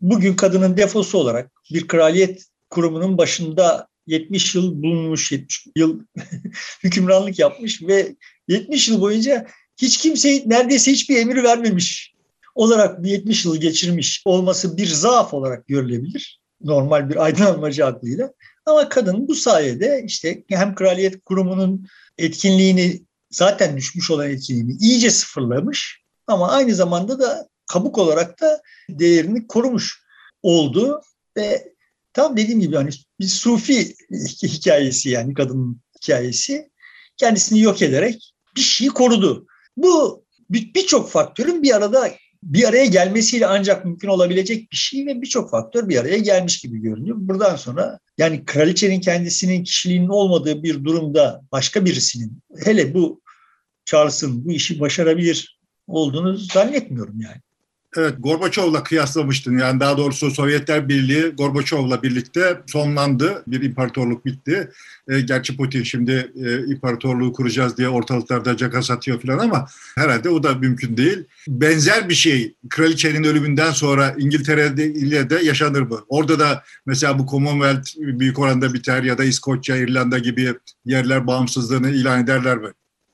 bugün kadının defosu olarak bir kraliyet kurumunun başında 70 yıl bulunmuş, 70 yıl hükümranlık yapmış ve 70 yıl boyunca hiç kimse neredeyse hiçbir emir vermemiş olarak bir 70 yıl geçirmiş olması bir zaaf olarak görülebilir. Normal bir aydınlanmacı aklıyla. Ama kadın bu sayede işte hem kraliyet kurumunun etkinliğini zaten düşmüş olan etkinliğini iyice sıfırlamış ama aynı zamanda da kabuk olarak da değerini korumuş oldu ve tam dediğim gibi hani bir sufi hikayesi yani kadının hikayesi kendisini yok ederek bir şeyi korudu. Bu birçok faktörün bir arada bir araya gelmesiyle ancak mümkün olabilecek bir şey ve birçok faktör bir araya gelmiş gibi görünüyor. Buradan sonra yani kraliçenin kendisinin kişiliğinin olmadığı bir durumda başka birisinin hele bu Charles'ın bu işi başarabilir olduğunu zannetmiyorum yani.
Evet, Gorbaçov'la kıyaslamıştın. Yani daha doğrusu Sovyetler Birliği Gorbaçov'la birlikte sonlandı. Bir imparatorluk bitti. E, gerçi Putin şimdi e, imparatorluğu kuracağız diye ortalıklarda caka satıyor falan ama herhalde o da mümkün değil. Benzer bir şey kraliçenin ölümünden sonra İngiltere'de ile de yaşanır mı? Orada da mesela bu Commonwealth büyük oranda biter ya da İskoçya, İrlanda gibi yerler bağımsızlığını ilan ederler mi?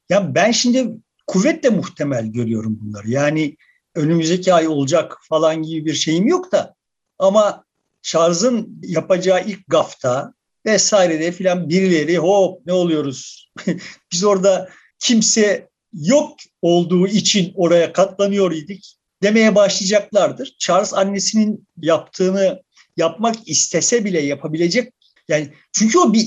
Ya ben şimdi kuvvetle muhtemel görüyorum bunları. Yani önümüzdeki ay olacak falan gibi bir şeyim yok da ama Charles'ın yapacağı ilk gafta vesairede filan birileri hop ne oluyoruz? Biz orada kimse yok olduğu için oraya katlanıyor idik demeye başlayacaklardır. Charles annesinin yaptığını yapmak istese bile yapabilecek yani çünkü o bir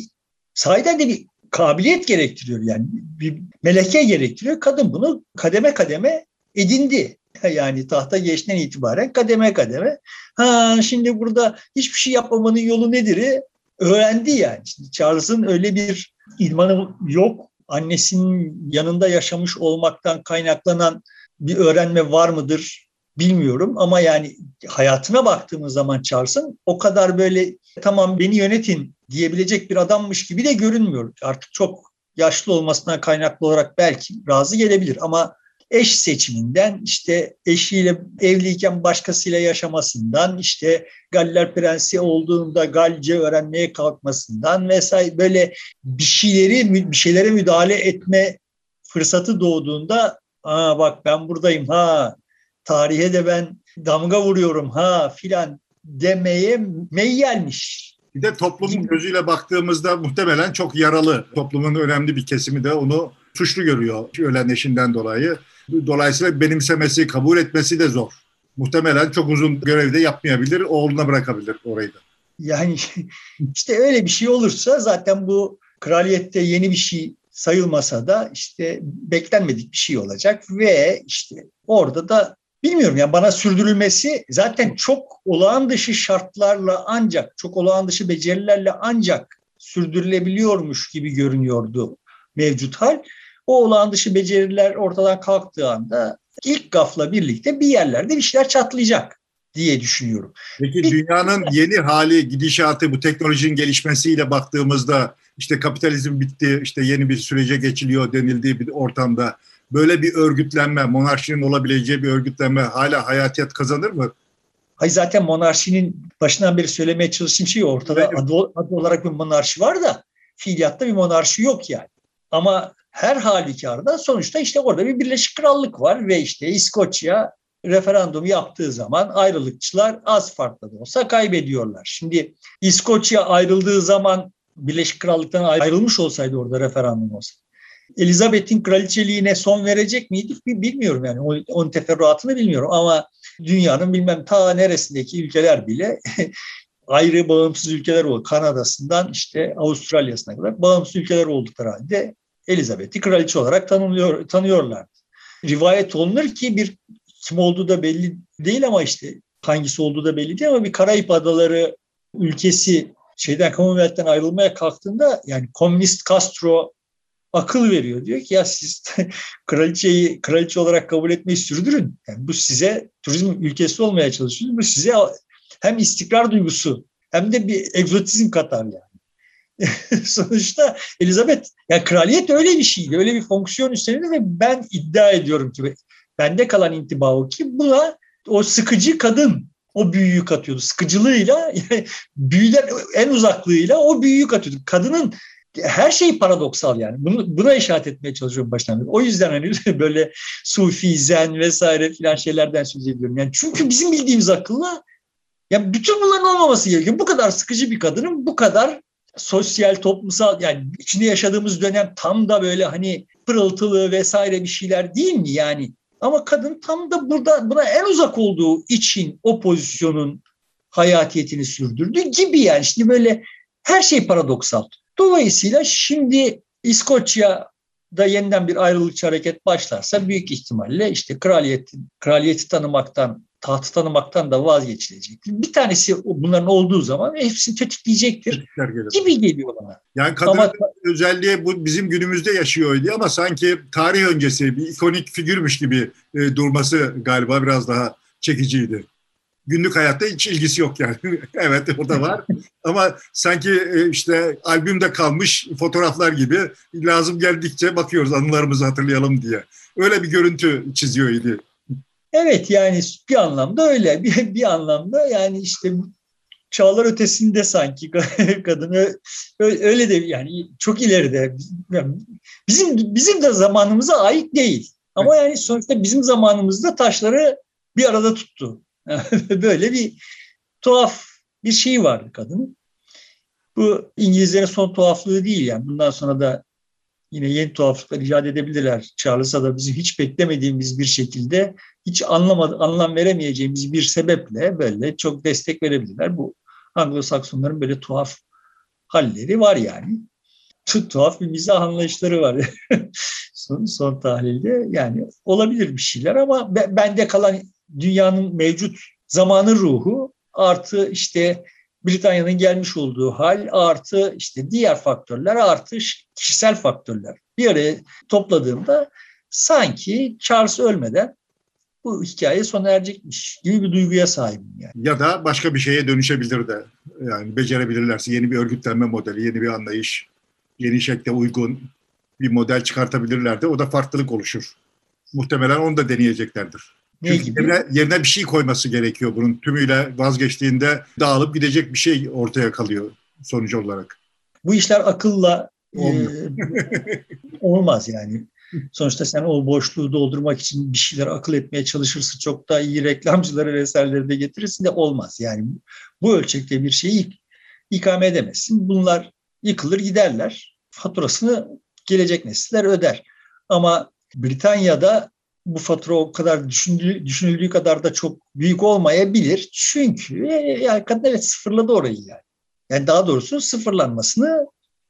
sahiden de bir kabiliyet gerektiriyor yani bir meleke gerektiriyor. Kadın bunu kademe kademe edindi. Yani tahta geçten itibaren kademe kademe. Ha şimdi burada hiçbir şey yapmamanın yolu nedir? Öğrendi yani. Şimdi Charles'ın öyle bir idmanı yok. Annesinin yanında yaşamış olmaktan kaynaklanan bir öğrenme var mıdır bilmiyorum ama yani hayatına baktığımız zaman Charles'ın o kadar böyle tamam beni yönetin diyebilecek bir adammış gibi de görünmüyor. Artık çok yaşlı olmasına kaynaklı olarak belki razı gelebilir ama eş seçiminden işte eşiyle evliyken başkasıyla yaşamasından işte Galler Prensi olduğunda Galce öğrenmeye kalkmasından vesaire böyle bir şeyleri bir şeylere müdahale etme fırsatı doğduğunda aa bak ben buradayım ha tarihe de ben damga vuruyorum ha filan demeye meyyelmiş.
Bir de toplumun gözüyle baktığımızda muhtemelen çok yaralı. Toplumun önemli bir kesimi de onu suçlu görüyor ölen eşinden dolayı. Dolayısıyla benimsemesi, kabul etmesi de zor. Muhtemelen çok uzun görevde yapmayabilir, oğluna bırakabilir orayı da.
Yani işte öyle bir şey olursa zaten bu kraliyette yeni bir şey sayılmasa da işte beklenmedik bir şey olacak ve işte orada da bilmiyorum yani bana sürdürülmesi zaten çok olağan dışı şartlarla ancak çok olağan dışı becerilerle ancak sürdürülebiliyormuş gibi görünüyordu mevcut hal. O olağan dışı beceriler ortadan kalktığı anda ilk gafla birlikte bir yerlerde bir şeyler çatlayacak diye düşünüyorum.
Peki bir, dünyanın yeni hali, gidişatı bu teknolojinin gelişmesiyle baktığımızda işte kapitalizm bitti, işte yeni bir sürece geçiliyor denildiği bir ortamda böyle bir örgütlenme, monarşinin olabileceği bir örgütlenme hala hayatiyet kazanır mı?
Hayır zaten monarşinin başından beri söylemeye çalıştığım şey ortada adı, adı olarak bir monarşi var da fiiliyatta bir monarşi yok yani. Ama her halükarda sonuçta işte orada bir Birleşik Krallık var ve işte İskoçya referandum yaptığı zaman ayrılıkçılar az farklı da olsa kaybediyorlar. Şimdi İskoçya ayrıldığı zaman Birleşik Krallık'tan ayrılmış olsaydı orada referandum olsa. Elizabeth'in kraliçeliğine son verecek miydik bilmiyorum yani onun teferruatını bilmiyorum ama dünyanın bilmem ta neresindeki ülkeler bile ayrı bağımsız ülkeler oldu. Kanada'sından işte Avustralya'sına kadar bağımsız ülkeler oldukları halde Elizabeth'i kraliçe olarak tanımlıyor, tanıyorlardı. Rivayet olunur ki bir kim olduğu da belli değil ama işte hangisi olduğu da belli değil ama bir Karayip Adaları ülkesi şeyden Commonwealth'ten ayrılmaya kalktığında yani komünist Castro akıl veriyor. Diyor ki ya siz kraliçeyi kraliçe olarak kabul etmeyi sürdürün. Yani bu size turizm ülkesi olmaya çalışıyorsunuz. Bu size hem istikrar duygusu hem de bir egzotizm katar yani. sonuçta Elizabeth yani kraliyet öyle bir şeydi. Öyle bir fonksiyon üstlenirdi ve ben iddia ediyorum ki bende kalan intiba o ki buna o sıkıcı kadın o büyüyü katıyordu. Sıkıcılığıyla yani büyüden en uzaklığıyla o büyüyü katıyordu. Kadının her şey paradoksal yani. Bunu, buna işaret etmeye çalışıyorum baştan. O yüzden hani böyle sufi, zen vesaire filan şeylerden söz ediyorum. Yani çünkü bizim bildiğimiz akılla ya bütün bunların olmaması gerekiyor. Bu kadar sıkıcı bir kadının bu kadar sosyal, toplumsal yani içinde yaşadığımız dönem tam da böyle hani pırıltılı vesaire bir şeyler değil mi yani? Ama kadın tam da burada buna en uzak olduğu için o pozisyonun hayatiyetini sürdürdü gibi yani. Şimdi böyle her şey paradoksal. Dolayısıyla şimdi İskoçya'da yeniden bir ayrılıkçı hareket başlarsa büyük ihtimalle işte kraliyeti, kraliyeti tanımaktan tahtı tanımaktan da vazgeçilecek. Bir tanesi bunların olduğu zaman hepsini tetikleyecektir gibi geliyor bana.
Yani kadın ama, özelliği bu bizim günümüzde yaşıyordu ama sanki tarih öncesi bir ikonik figürmüş gibi e, durması galiba biraz daha çekiciydi. Günlük hayatta hiç ilgisi yok yani. evet o da var. Ama sanki e, işte albümde kalmış fotoğraflar gibi lazım geldikçe bakıyoruz anılarımızı hatırlayalım diye. Öyle bir görüntü çiziyor idi.
Evet yani bir anlamda öyle. Bir, bir anlamda yani işte çağlar ötesinde sanki kadın öyle de yani çok ileride bizim bizim de zamanımıza ait değil. Ama yani sonuçta bizim zamanımızda taşları bir arada tuttu. Böyle bir tuhaf bir şey vardı kadının. Bu İngilizlerin son tuhaflığı değil yani. Bundan sonra da yine yeni tuhaflıklar icat edebilirler. Charles'a da bizim hiç beklemediğimiz bir şekilde hiç anlamadı, anlam veremeyeceğimiz bir sebeple böyle çok destek verebilirler. Bu Anglo-Saksonların böyle tuhaf halleri var yani. Çok tuhaf bir mizah anlayışları var son, son tahlilde. Yani olabilir bir şeyler ama bende kalan dünyanın mevcut zamanın ruhu artı işte Britanya'nın gelmiş olduğu hal artı işte diğer faktörler artı kişisel faktörler bir araya topladığımda sanki Charles ölmeden bu hikaye sona erecekmiş gibi bir duyguya sahibim yani.
Ya da başka bir şeye dönüşebilir de yani becerebilirlerse yeni bir örgütlenme modeli, yeni bir anlayış, yeni şekle uygun bir model çıkartabilirler de o da farklılık oluşur. Muhtemelen onu da deneyeceklerdir. Ne Çünkü gibi? Yerine, yerine bir şey koyması gerekiyor bunun. Tümüyle vazgeçtiğinde dağılıp gidecek bir şey ortaya kalıyor sonucu olarak.
Bu işler akılla e, olmaz yani. Sonuçta sen o boşluğu doldurmak için bir şeyler akıl etmeye çalışırsın. Çok daha iyi reklamcıları vesaire de getirirsin de olmaz. Yani bu ölçekte bir şeyi ikame edemezsin. Bunlar yıkılır giderler. Faturasını gelecek nesiller öder. Ama Britanya'da bu fatura o kadar düşündüğü, düşünüldüğü kadar da çok büyük olmayabilir. Çünkü e, yani kadın evet sıfırladı orayı yani. Yani daha doğrusu sıfırlanmasını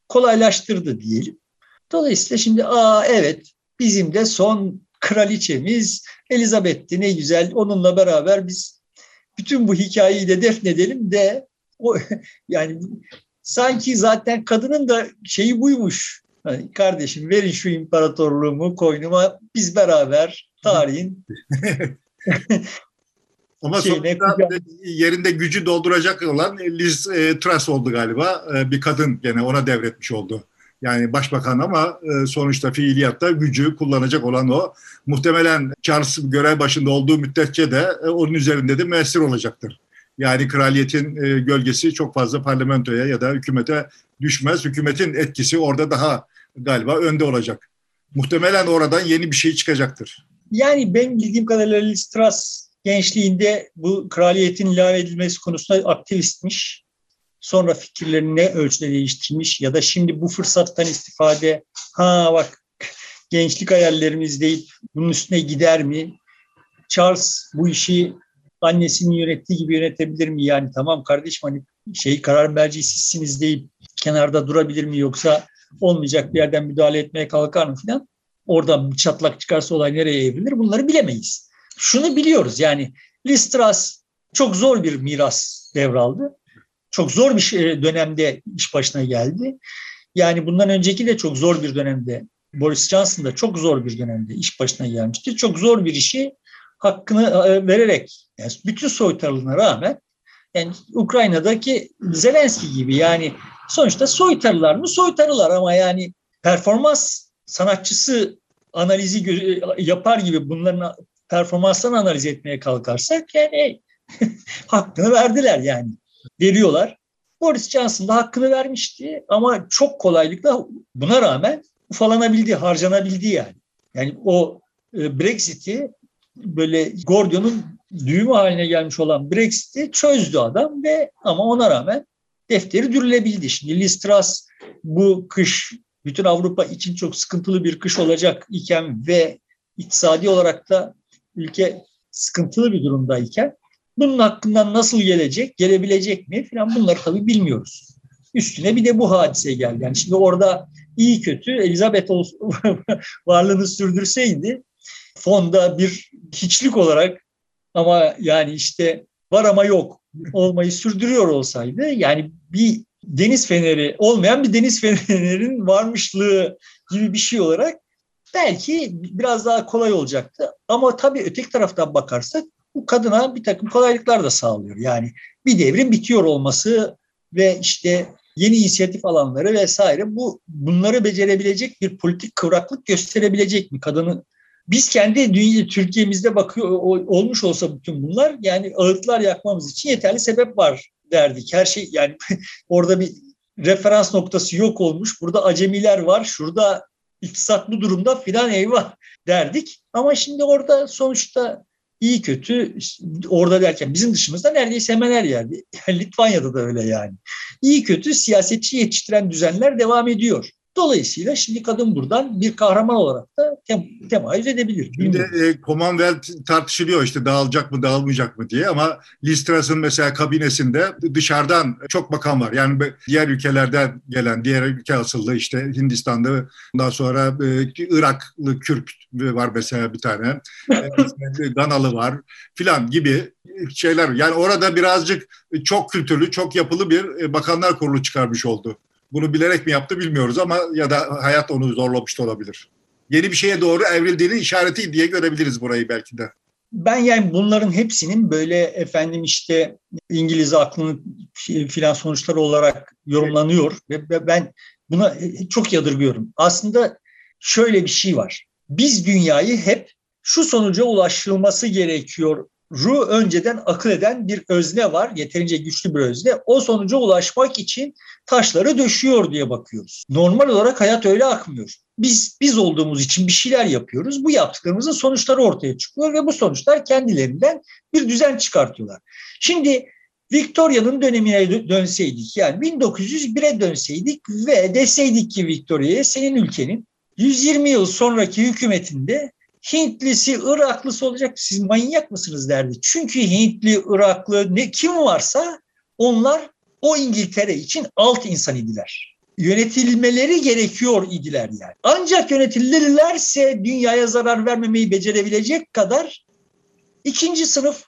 kolaylaştırdı diyelim. Dolayısıyla şimdi aa evet bizim de son kraliçemiz Elizabeth'ti ne güzel onunla beraber biz bütün bu hikayeyi de defnedelim de o yani sanki zaten kadının da şeyi buymuş. Hani kardeşim verin şu imparatorluğumu koynuma biz beraber tarihin
Ama sonunda yerinde gücü dolduracak olan Liz e, Truss oldu galiba. E, bir kadın gene ona devretmiş oldu. Yani başbakan ama e, sonuçta fiiliyatta gücü kullanacak olan o. Muhtemelen Charles görev başında olduğu müddetçe de e, onun üzerinde de müessir olacaktır. Yani kraliyetin e, gölgesi çok fazla parlamentoya ya da hükümete düşmez. Hükümetin etkisi orada daha galiba önde olacak. Muhtemelen oradan yeni bir şey çıkacaktır.
Yani benim bildiğim kadarıyla Liz Truss gençliğinde bu kraliyetin ilave edilmesi konusunda aktivistmiş sonra fikirlerini ne ölçüde değiştirmiş ya da şimdi bu fırsattan istifade ha bak gençlik hayallerimiz deyip bunun üstüne gider mi? Charles bu işi annesinin yönettiği gibi yönetebilir mi? Yani tamam kardeşim hani şey karar merci deyip kenarda durabilir mi yoksa olmayacak bir yerden müdahale etmeye kalkar mı filan? Orada bir çatlak çıkarsa olay nereye evrilir? Bunları bilemeyiz. Şunu biliyoruz yani Liz Truss çok zor bir miras devraldı çok zor bir şey, dönemde iş başına geldi. Yani bundan önceki de çok zor bir dönemde Boris Johnson da çok zor bir dönemde iş başına gelmişti. Çok zor bir işi hakkını e, vererek yani bütün soytarılığına rağmen yani Ukrayna'daki Zelenski gibi yani sonuçta soytarılar mı soytarılar ama yani performans sanatçısı analizi yapar gibi bunların performanslarını analiz etmeye kalkarsak yani hakkını verdiler yani veriyorlar. Boris Johnson da hakkını vermişti ama çok kolaylıkla buna rağmen ufalanabildi, harcanabildi yani. Yani o e, Brexit'i böyle Gordion'un düğümü haline gelmiş olan Brexit'i çözdü adam ve ama ona rağmen defteri dürülebildi. Şimdi Liz Truss bu kış bütün Avrupa için çok sıkıntılı bir kış olacak iken ve iktisadi olarak da ülke sıkıntılı bir durumdayken bunun hakkından nasıl gelecek, gelebilecek mi falan bunları tabii bilmiyoruz. Üstüne bir de bu hadise geldi. Yani şimdi orada iyi kötü Elizabeth varlığını sürdürseydi fonda bir hiçlik olarak ama yani işte var ama yok olmayı sürdürüyor olsaydı yani bir deniz feneri olmayan bir deniz fenerinin varmışlığı gibi bir şey olarak belki biraz daha kolay olacaktı. Ama tabii öteki taraftan bakarsak bu kadına bir takım kolaylıklar da sağlıyor. Yani bir devrin bitiyor olması ve işte yeni inisiyatif alanları vesaire bu bunları becerebilecek bir politik kıvraklık gösterebilecek mi kadını biz kendi dünya, Türkiye'mizde bakıyor olmuş olsa bütün bunlar yani ağıtlar yakmamız için yeterli sebep var derdik. Her şey yani orada bir referans noktası yok olmuş. Burada acemiler var. Şurada iktisat bu durumda filan eyvah derdik. Ama şimdi orada sonuçta iyi kötü orada derken bizim dışımızda neredeyse hemen her yerde. Yani Litvanya'da da öyle yani. İyi kötü siyasetçi yetiştiren düzenler devam ediyor. Dolayısıyla şimdi kadın buradan bir kahraman olarak da tem temayüz edebilir.
Şimdi e, Commonwealth tartışılıyor işte dağılacak mı dağılmayacak mı diye ama Liz Truss'ın mesela kabinesinde dışarıdan çok bakan var. Yani diğer ülkelerden gelen, diğer ülke asıllı işte Hindistan'da ondan sonra e, Iraklı Kürt var mesela bir tane. e, Ganalı var filan gibi şeyler. Yani orada birazcık çok kültürlü, çok yapılı bir e, bakanlar kurulu çıkarmış oldu. Bunu bilerek mi yaptı bilmiyoruz ama ya da hayat onu zorlamış da olabilir. Yeni bir şeye doğru evrildiğini işareti diye görebiliriz burayı belki de.
Ben yani bunların hepsinin böyle efendim işte İngiliz aklının filan sonuçları olarak yorumlanıyor ve ben buna çok yadırgıyorum. Aslında şöyle bir şey var. Biz dünyayı hep şu sonuca ulaşılması gerekiyor ru önceden akıl eden bir özne var, yeterince güçlü bir özne. O sonuca ulaşmak için taşları döşüyor diye bakıyoruz. Normal olarak hayat öyle akmıyor. Biz biz olduğumuz için bir şeyler yapıyoruz. Bu yaptıklarımızın sonuçları ortaya çıkıyor ve bu sonuçlar kendilerinden bir düzen çıkartıyorlar. Şimdi Victoria'nın dönemine dönseydik yani 1901'e dönseydik ve deseydik ki Victoria'ya senin ülkenin 120 yıl sonraki hükümetinde Hintlisi, Iraklısı olacak. Siz manyak mısınız derdi. Çünkü Hintli, Iraklı ne kim varsa onlar o İngiltere için alt insan idiler. Yönetilmeleri gerekiyor idiler yani. Ancak yönetilirlerse dünyaya zarar vermemeyi becerebilecek kadar ikinci sınıf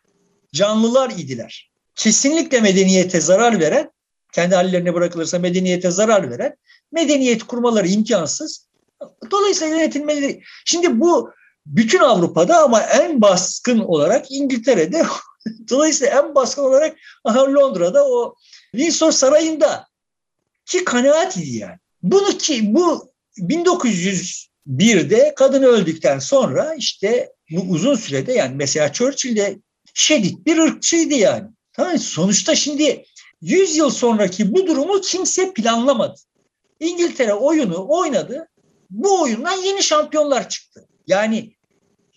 canlılar idiler. Kesinlikle medeniyete zarar veren, kendi hallerine bırakılırsa medeniyete zarar veren, medeniyet kurmaları imkansız. Dolayısıyla yönetilmeleri... Şimdi bu bütün Avrupa'da ama en baskın olarak İngiltere'de dolayısıyla en baskın olarak Londra'da o Windsor Sarayı'nda ki kanaat idi yani. Bunu ki bu 1901'de kadın öldükten sonra işte bu uzun sürede yani mesela Churchill de bir ırkçıydı yani. Tamam sonuçta şimdi 100 yıl sonraki bu durumu kimse planlamadı. İngiltere oyunu oynadı. Bu oyundan yeni şampiyonlar çıktı. Yani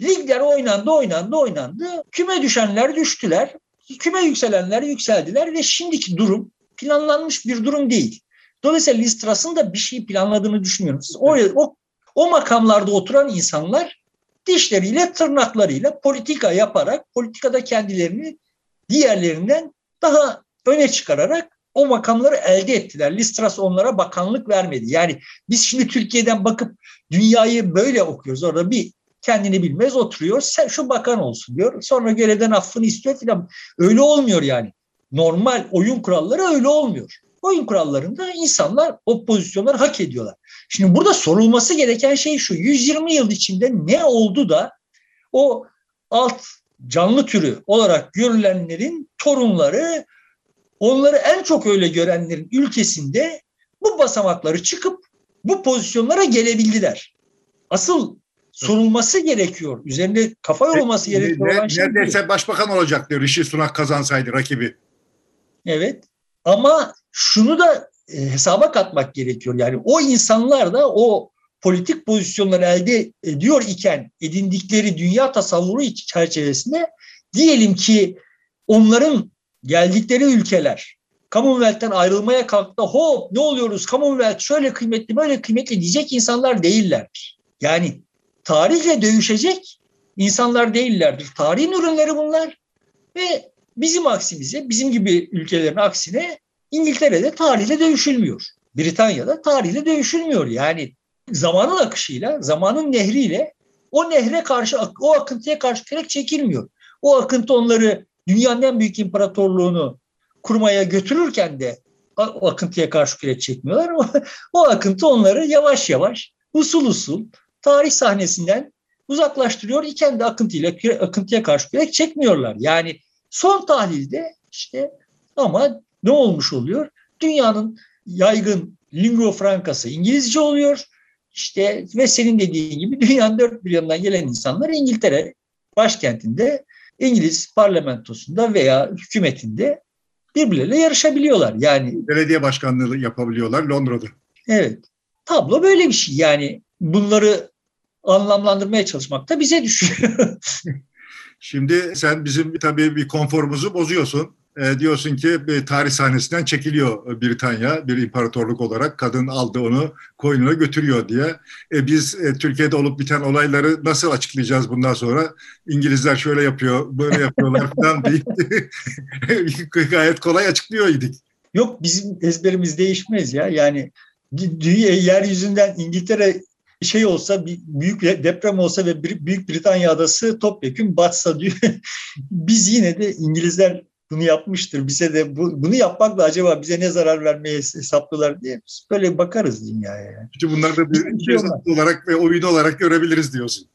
ligler oynandı, oynandı, oynandı. Küme düşenler düştüler. Küme yükselenler yükseldiler ve şimdiki durum planlanmış bir durum değil. Dolayısıyla Liz Truss'ın da bir şey planladığını düşünmüyorum. Siz oraya, o, o makamlarda oturan insanlar dişleriyle, tırnaklarıyla politika yaparak, politikada kendilerini diğerlerinden daha öne çıkararak o makamları elde ettiler. Liz Truss onlara bakanlık vermedi. Yani biz şimdi Türkiye'den bakıp dünyayı böyle okuyoruz. Orada bir kendini bilmez oturuyor. Sen şu bakan olsun diyor. Sonra görevden affını istiyor filan. Öyle olmuyor yani. Normal oyun kuralları öyle olmuyor. Oyun kurallarında insanlar o pozisyonları hak ediyorlar. Şimdi burada sorulması gereken şey şu. 120 yıl içinde ne oldu da o alt canlı türü olarak görülenlerin torunları onları en çok öyle görenlerin ülkesinde bu basamakları çıkıp bu pozisyonlara gelebildiler. Asıl sorulması gerekiyor. Üzerinde kafa yorulması gerekiyor.
Ne, şey neredeyse değil. başbakan olacaktı Rishi Sunak kazansaydı rakibi.
Evet. Ama şunu da e, hesaba katmak gerekiyor. Yani o insanlar da o politik pozisyonları elde ediyor iken edindikleri dünya tasavvuru çerçevesinde diyelim ki onların geldikleri ülkeler Commonwealth'ten ayrılmaya kalktı. Hop ne oluyoruz Commonwealth şöyle kıymetli böyle kıymetli diyecek insanlar değiller. Yani tarihle dövüşecek insanlar değillerdir. Tarihin ürünleri bunlar ve bizim aksimize, bizim gibi ülkelerin aksine İngiltere'de tarihle dövüşülmüyor. Britanya'da tarihle dövüşülmüyor. Yani zamanın akışıyla, zamanın nehriyle o nehre karşı, o akıntıya karşı kürek çekilmiyor. O akıntı onları dünyanın en büyük imparatorluğunu kurmaya götürürken de o akıntıya karşı kürek çekmiyorlar. O, o akıntı onları yavaş yavaş, usul usul, tarih sahnesinden uzaklaştırıyor. Kendi akıntıyla akıntıya karşı kürek çekmiyorlar. Yani son tahlilde işte ama ne olmuş oluyor? Dünyanın yaygın lingua francası İngilizce oluyor. İşte ve senin dediğin gibi dünyanın dört bir yanından gelen insanlar İngiltere başkentinde İngiliz parlamentosunda veya hükümetinde birbirleriyle yarışabiliyorlar. Yani
belediye başkanlığı yapabiliyorlar Londra'da.
Evet. Tablo böyle bir şey. Yani bunları anlamlandırmaya çalışmak da bize düşüyor.
Şimdi sen bizim tabii bir konforumuzu bozuyorsun. E, diyorsun ki bir tarih sahnesinden çekiliyor Britanya bir imparatorluk olarak. Kadın aldı onu koynuna götürüyor diye. E, biz e, Türkiye'de olup biten olayları nasıl açıklayacağız bundan sonra? İngilizler şöyle yapıyor, böyle yapıyorlar falan deyip gayet kolay açıklıyor idik.
Yok bizim ezberimiz değişmez ya. Yani dünya yeryüzünden İngiltere şey olsa bir büyük deprem olsa ve Büyük Britanya adası topyekun batsa diyor. Biz yine de İngilizler bunu yapmıştır. Bize de bu, bunu yapmakla acaba bize ne zarar vermeye hesaplılar diye biz böyle bakarız dünyaya. Yani.
İşte bunları da bir, bir şey olarak ve oyun olarak görebiliriz diyorsun.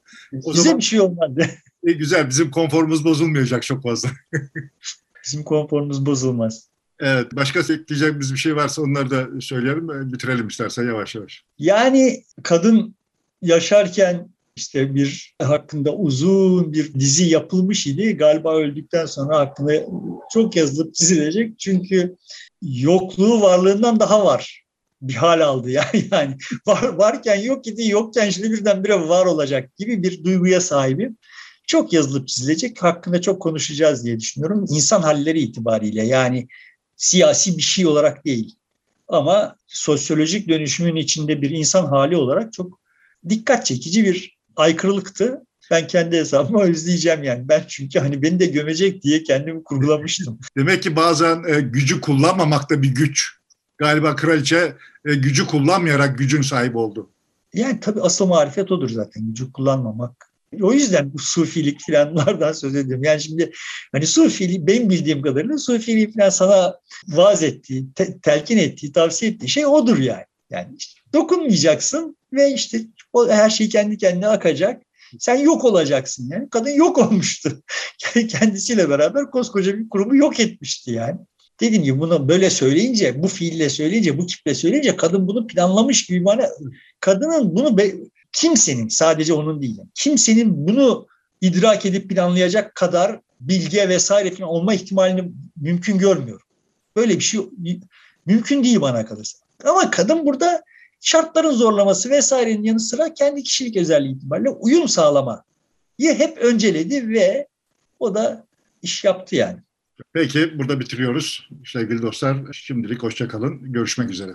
O bize zaman, bir şey olmadı.
E, güzel bizim konforumuz bozulmayacak çok fazla.
bizim konforumuz bozulmaz.
Evet, başka ekleyeceğimiz bir şey varsa onları da söyleyelim, bitirelim istersen yavaş yavaş.
Yani kadın yaşarken işte bir hakkında uzun bir dizi yapılmış idi. Galiba öldükten sonra hakkında çok yazılıp çizilecek. Çünkü yokluğu varlığından daha var bir hal aldı yani. yani var, varken yok idi, yokken şimdi birdenbire var olacak gibi bir duyguya sahibim. Çok yazılıp çizilecek. Hakkında çok konuşacağız diye düşünüyorum. İnsan halleri itibariyle yani siyasi bir şey olarak değil. Ama sosyolojik dönüşümün içinde bir insan hali olarak çok dikkat çekici bir aykırılıktı. Ben kendi hesabıma özleyeceğim yani. Ben çünkü hani beni de gömecek diye kendimi kurgulamıştım.
Demek ki bazen e, gücü kullanmamak da bir güç. Galiba kraliçe e, gücü kullanmayarak gücün sahibi oldu.
Yani tabii asıl marifet odur zaten gücü kullanmamak. O yüzden bu sufilik falanlardan söz ediyorum. Yani şimdi hani sufiliği benim bildiğim kadarıyla sufiliği falan sana vaaz ettiği, te, telkin ettiği, tavsiye ettiği şey odur yani. Yani işte dokunmayacaksın ve işte o her şey kendi kendine akacak. Sen yok olacaksın yani. Kadın yok olmuştu. Kendisiyle beraber koskoca bir kurumu yok etmişti yani. Dediğim gibi bunu böyle söyleyince, bu fiille söyleyince, bu kiple söyleyince kadın bunu planlamış gibi bana kadının bunu be, kimsenin sadece onun değil. Kimsenin bunu idrak edip planlayacak kadar bilge vesaire falan olma ihtimalini mümkün görmüyorum. Böyle bir şey mümkün değil bana kalırsa. Ama kadın burada şartların zorlaması vesairenin yanı sıra kendi kişilik özelliği itibariyle uyum sağlamayı hep önceledi ve o da iş yaptı yani.
Peki burada bitiriyoruz sevgili dostlar. Şimdilik hoşçakalın. Görüşmek üzere.